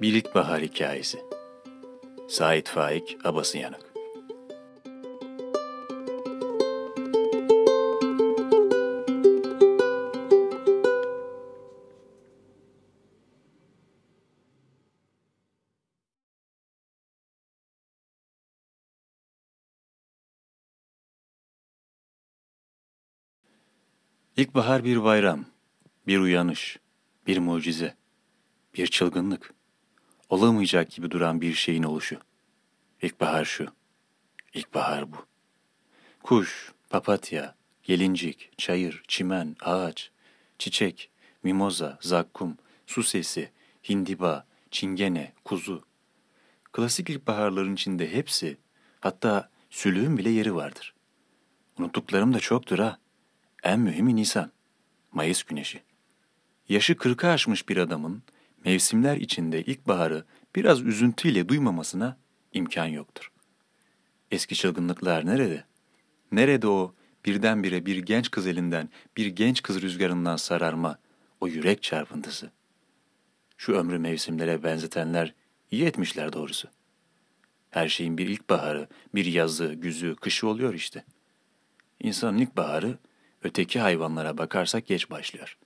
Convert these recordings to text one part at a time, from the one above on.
Bir İlkbahar Hikayesi Sait Faik Abası Yanık İlkbahar bir bayram, bir uyanış, bir mucize, bir çılgınlık. Olamayacak gibi duran bir şeyin oluşu. İlkbahar şu, ilkbahar bu. Kuş, papatya, gelincik, çayır, çimen, ağaç, çiçek, mimoza, zakkum, su sesi, hindiba, çingene, kuzu. Klasik ilkbaharların içinde hepsi, hatta sülüğün bile yeri vardır. Unuttuklarım da çoktur ha. En mühimi Nisan, Mayıs güneşi. Yaşı kırka aşmış bir adamın mevsimler içinde ilkbaharı biraz üzüntüyle duymamasına imkan yoktur. Eski çılgınlıklar nerede? Nerede o birdenbire bir genç kız elinden, bir genç kız rüzgarından sararma, o yürek çarpıntısı? Şu ömrü mevsimlere benzetenler iyi etmişler doğrusu. Her şeyin bir ilkbaharı, bir yazı, güzü, kışı oluyor işte. İnsanın ilkbaharı öteki hayvanlara bakarsak geç başlıyor.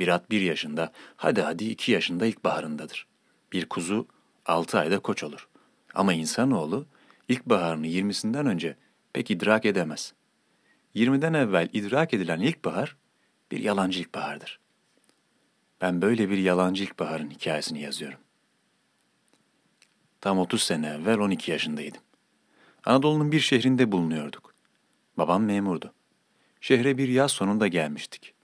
Bir at bir yaşında, hadi hadi iki yaşında ilkbaharındadır. Bir kuzu altı ayda koç olur. Ama insanoğlu ilkbaharını yirmisinden önce pek idrak edemez. Yirmiden evvel idrak edilen ilkbahar bir yalancı ilkbahardır. Ben böyle bir yalancı ilkbaharın hikayesini yazıyorum. Tam 30 sene evvel 12 yaşındaydım. Anadolu'nun bir şehrinde bulunuyorduk. Babam memurdu. Şehre bir yaz sonunda gelmiştik.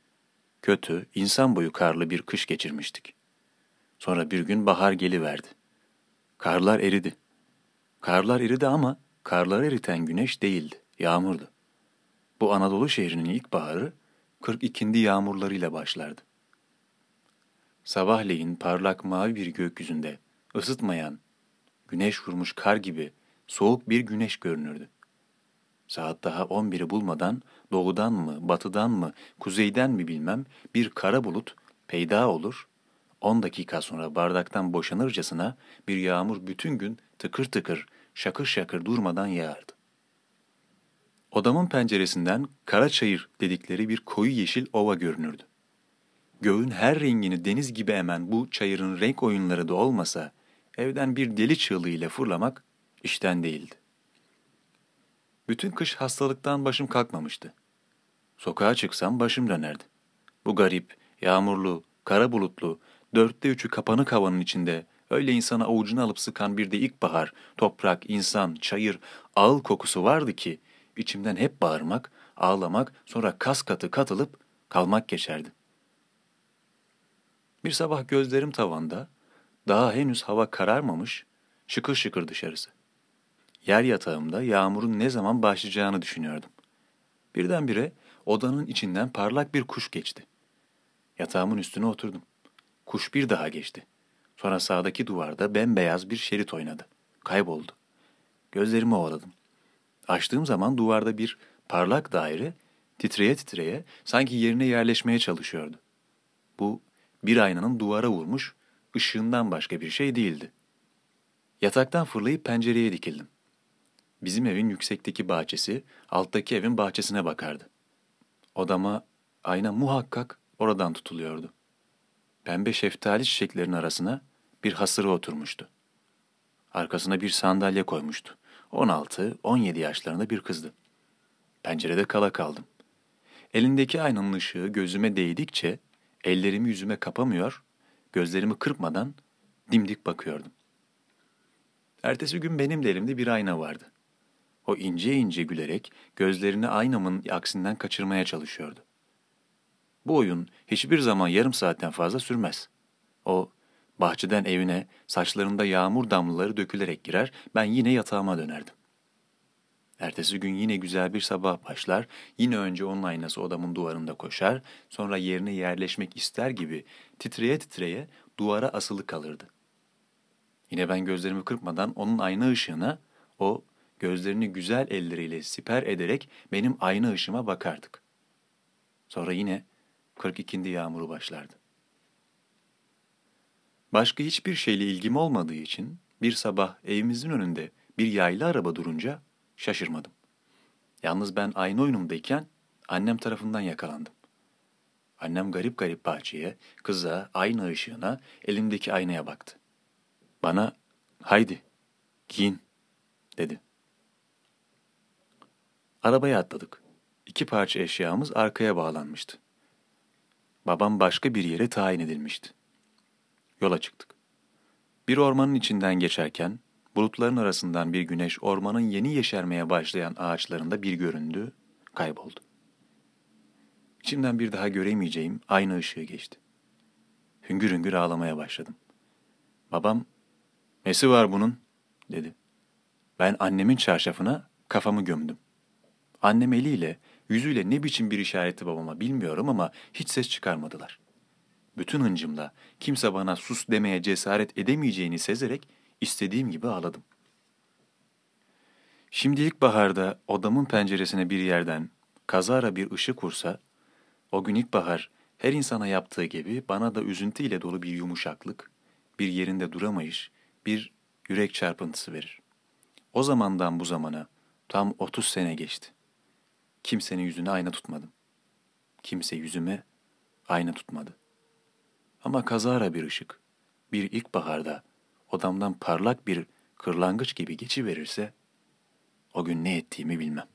Kötü, insan boyu karlı bir kış geçirmiştik. Sonra bir gün bahar geliverdi. Karlar eridi. Karlar eridi ama karları eriten güneş değildi, yağmurdu. Bu Anadolu şehrinin ilk baharı 42. yağmurlarıyla başlardı. Sabahleyin parlak mavi bir gökyüzünde ısıtmayan, güneş vurmuş kar gibi soğuk bir güneş görünürdü. Saat daha on biri bulmadan doğudan mı, batıdan mı, kuzeyden mi bilmem bir kara bulut peyda olur. On dakika sonra bardaktan boşanırcasına bir yağmur bütün gün tıkır tıkır, şakır şakır durmadan yağardı. Odamın penceresinden kara çayır dedikleri bir koyu yeşil ova görünürdü. Göğün her rengini deniz gibi emen bu çayırın renk oyunları da olmasa, evden bir deli çığlığıyla fırlamak işten değildi. Bütün kış hastalıktan başım kalkmamıştı. Sokağa çıksam başım dönerdi. Bu garip, yağmurlu, kara bulutlu, dörtte üçü kapanık havanın içinde öyle insana avucunu alıp sıkan bir de ilkbahar, toprak, insan, çayır, ağıl kokusu vardı ki içimden hep bağırmak, ağlamak, sonra kas katı katılıp kalmak geçerdi. Bir sabah gözlerim tavanda, daha henüz hava kararmamış, şıkır şıkır dışarısı. Yer yatağımda yağmurun ne zaman başlayacağını düşünüyordum. Birdenbire odanın içinden parlak bir kuş geçti. Yatağımın üstüne oturdum. Kuş bir daha geçti. Sonra sağdaki duvarda bembeyaz bir şerit oynadı. Kayboldu. Gözlerimi ovaladım. Açtığım zaman duvarda bir parlak daire titreye titreye sanki yerine yerleşmeye çalışıyordu. Bu bir aynanın duvara vurmuş ışığından başka bir şey değildi. Yataktan fırlayıp pencereye dikildim. Bizim evin yüksekteki bahçesi, alttaki evin bahçesine bakardı. Odama ayna muhakkak oradan tutuluyordu. Pembe şeftali çiçeklerin arasına bir hasırı oturmuştu. Arkasına bir sandalye koymuştu. 16-17 yaşlarında bir kızdı. Pencerede kala kaldım. Elindeki aynanın ışığı gözüme değdikçe ellerimi yüzüme kapamıyor, gözlerimi kırpmadan dimdik bakıyordum. Ertesi gün benim de elimde bir ayna vardı. O ince ince gülerek gözlerini aynamın aksinden kaçırmaya çalışıyordu. Bu oyun hiçbir zaman yarım saatten fazla sürmez. O bahçeden evine saçlarında yağmur damlaları dökülerek girer, ben yine yatağıma dönerdim. Ertesi gün yine güzel bir sabah başlar, yine önce onun aynası odamın duvarında koşar, sonra yerine yerleşmek ister gibi titreye titreye duvara asılı kalırdı. Yine ben gözlerimi kırpmadan onun ayna ışığına, o gözlerini güzel elleriyle siper ederek benim ayna ışıma bakardık. Sonra yine 42. yağmuru başlardı. Başka hiçbir şeyle ilgim olmadığı için bir sabah evimizin önünde bir yaylı araba durunca şaşırmadım. Yalnız ben aynı oyunumdayken annem tarafından yakalandım. Annem garip garip bahçeye, kıza, ayna ışığına, elimdeki aynaya baktı. Bana, haydi, giyin, dedi. Arabaya atladık. İki parça eşyamız arkaya bağlanmıştı. Babam başka bir yere tayin edilmişti. Yola çıktık. Bir ormanın içinden geçerken bulutların arasından bir güneş ormanın yeni yeşermeye başlayan ağaçlarında bir göründü, kayboldu. İçimden bir daha göremeyeceğim aynı ışığı geçti. Hüngür hüngür ağlamaya başladım. Babam, nesi var bunun? dedi. Ben annemin çarşafına kafamı gömdüm. Annem eliyle, yüzüyle ne biçim bir işareti babama bilmiyorum ama hiç ses çıkarmadılar. Bütün hıncımla kimse bana sus demeye cesaret edemeyeceğini sezerek istediğim gibi ağladım. Şimdi ilkbaharda odamın penceresine bir yerden kazara bir ışık vursa, o gün ilkbahar her insana yaptığı gibi bana da üzüntüyle dolu bir yumuşaklık, bir yerinde duramayış, bir yürek çarpıntısı verir. O zamandan bu zamana tam 30 sene geçti. Kimsenin yüzüne ayna tutmadım. Kimse yüzüme ayna tutmadı. Ama kazara bir ışık, bir ilkbaharda odamdan parlak bir kırlangıç gibi geçiverirse, o gün ne ettiğimi bilmem.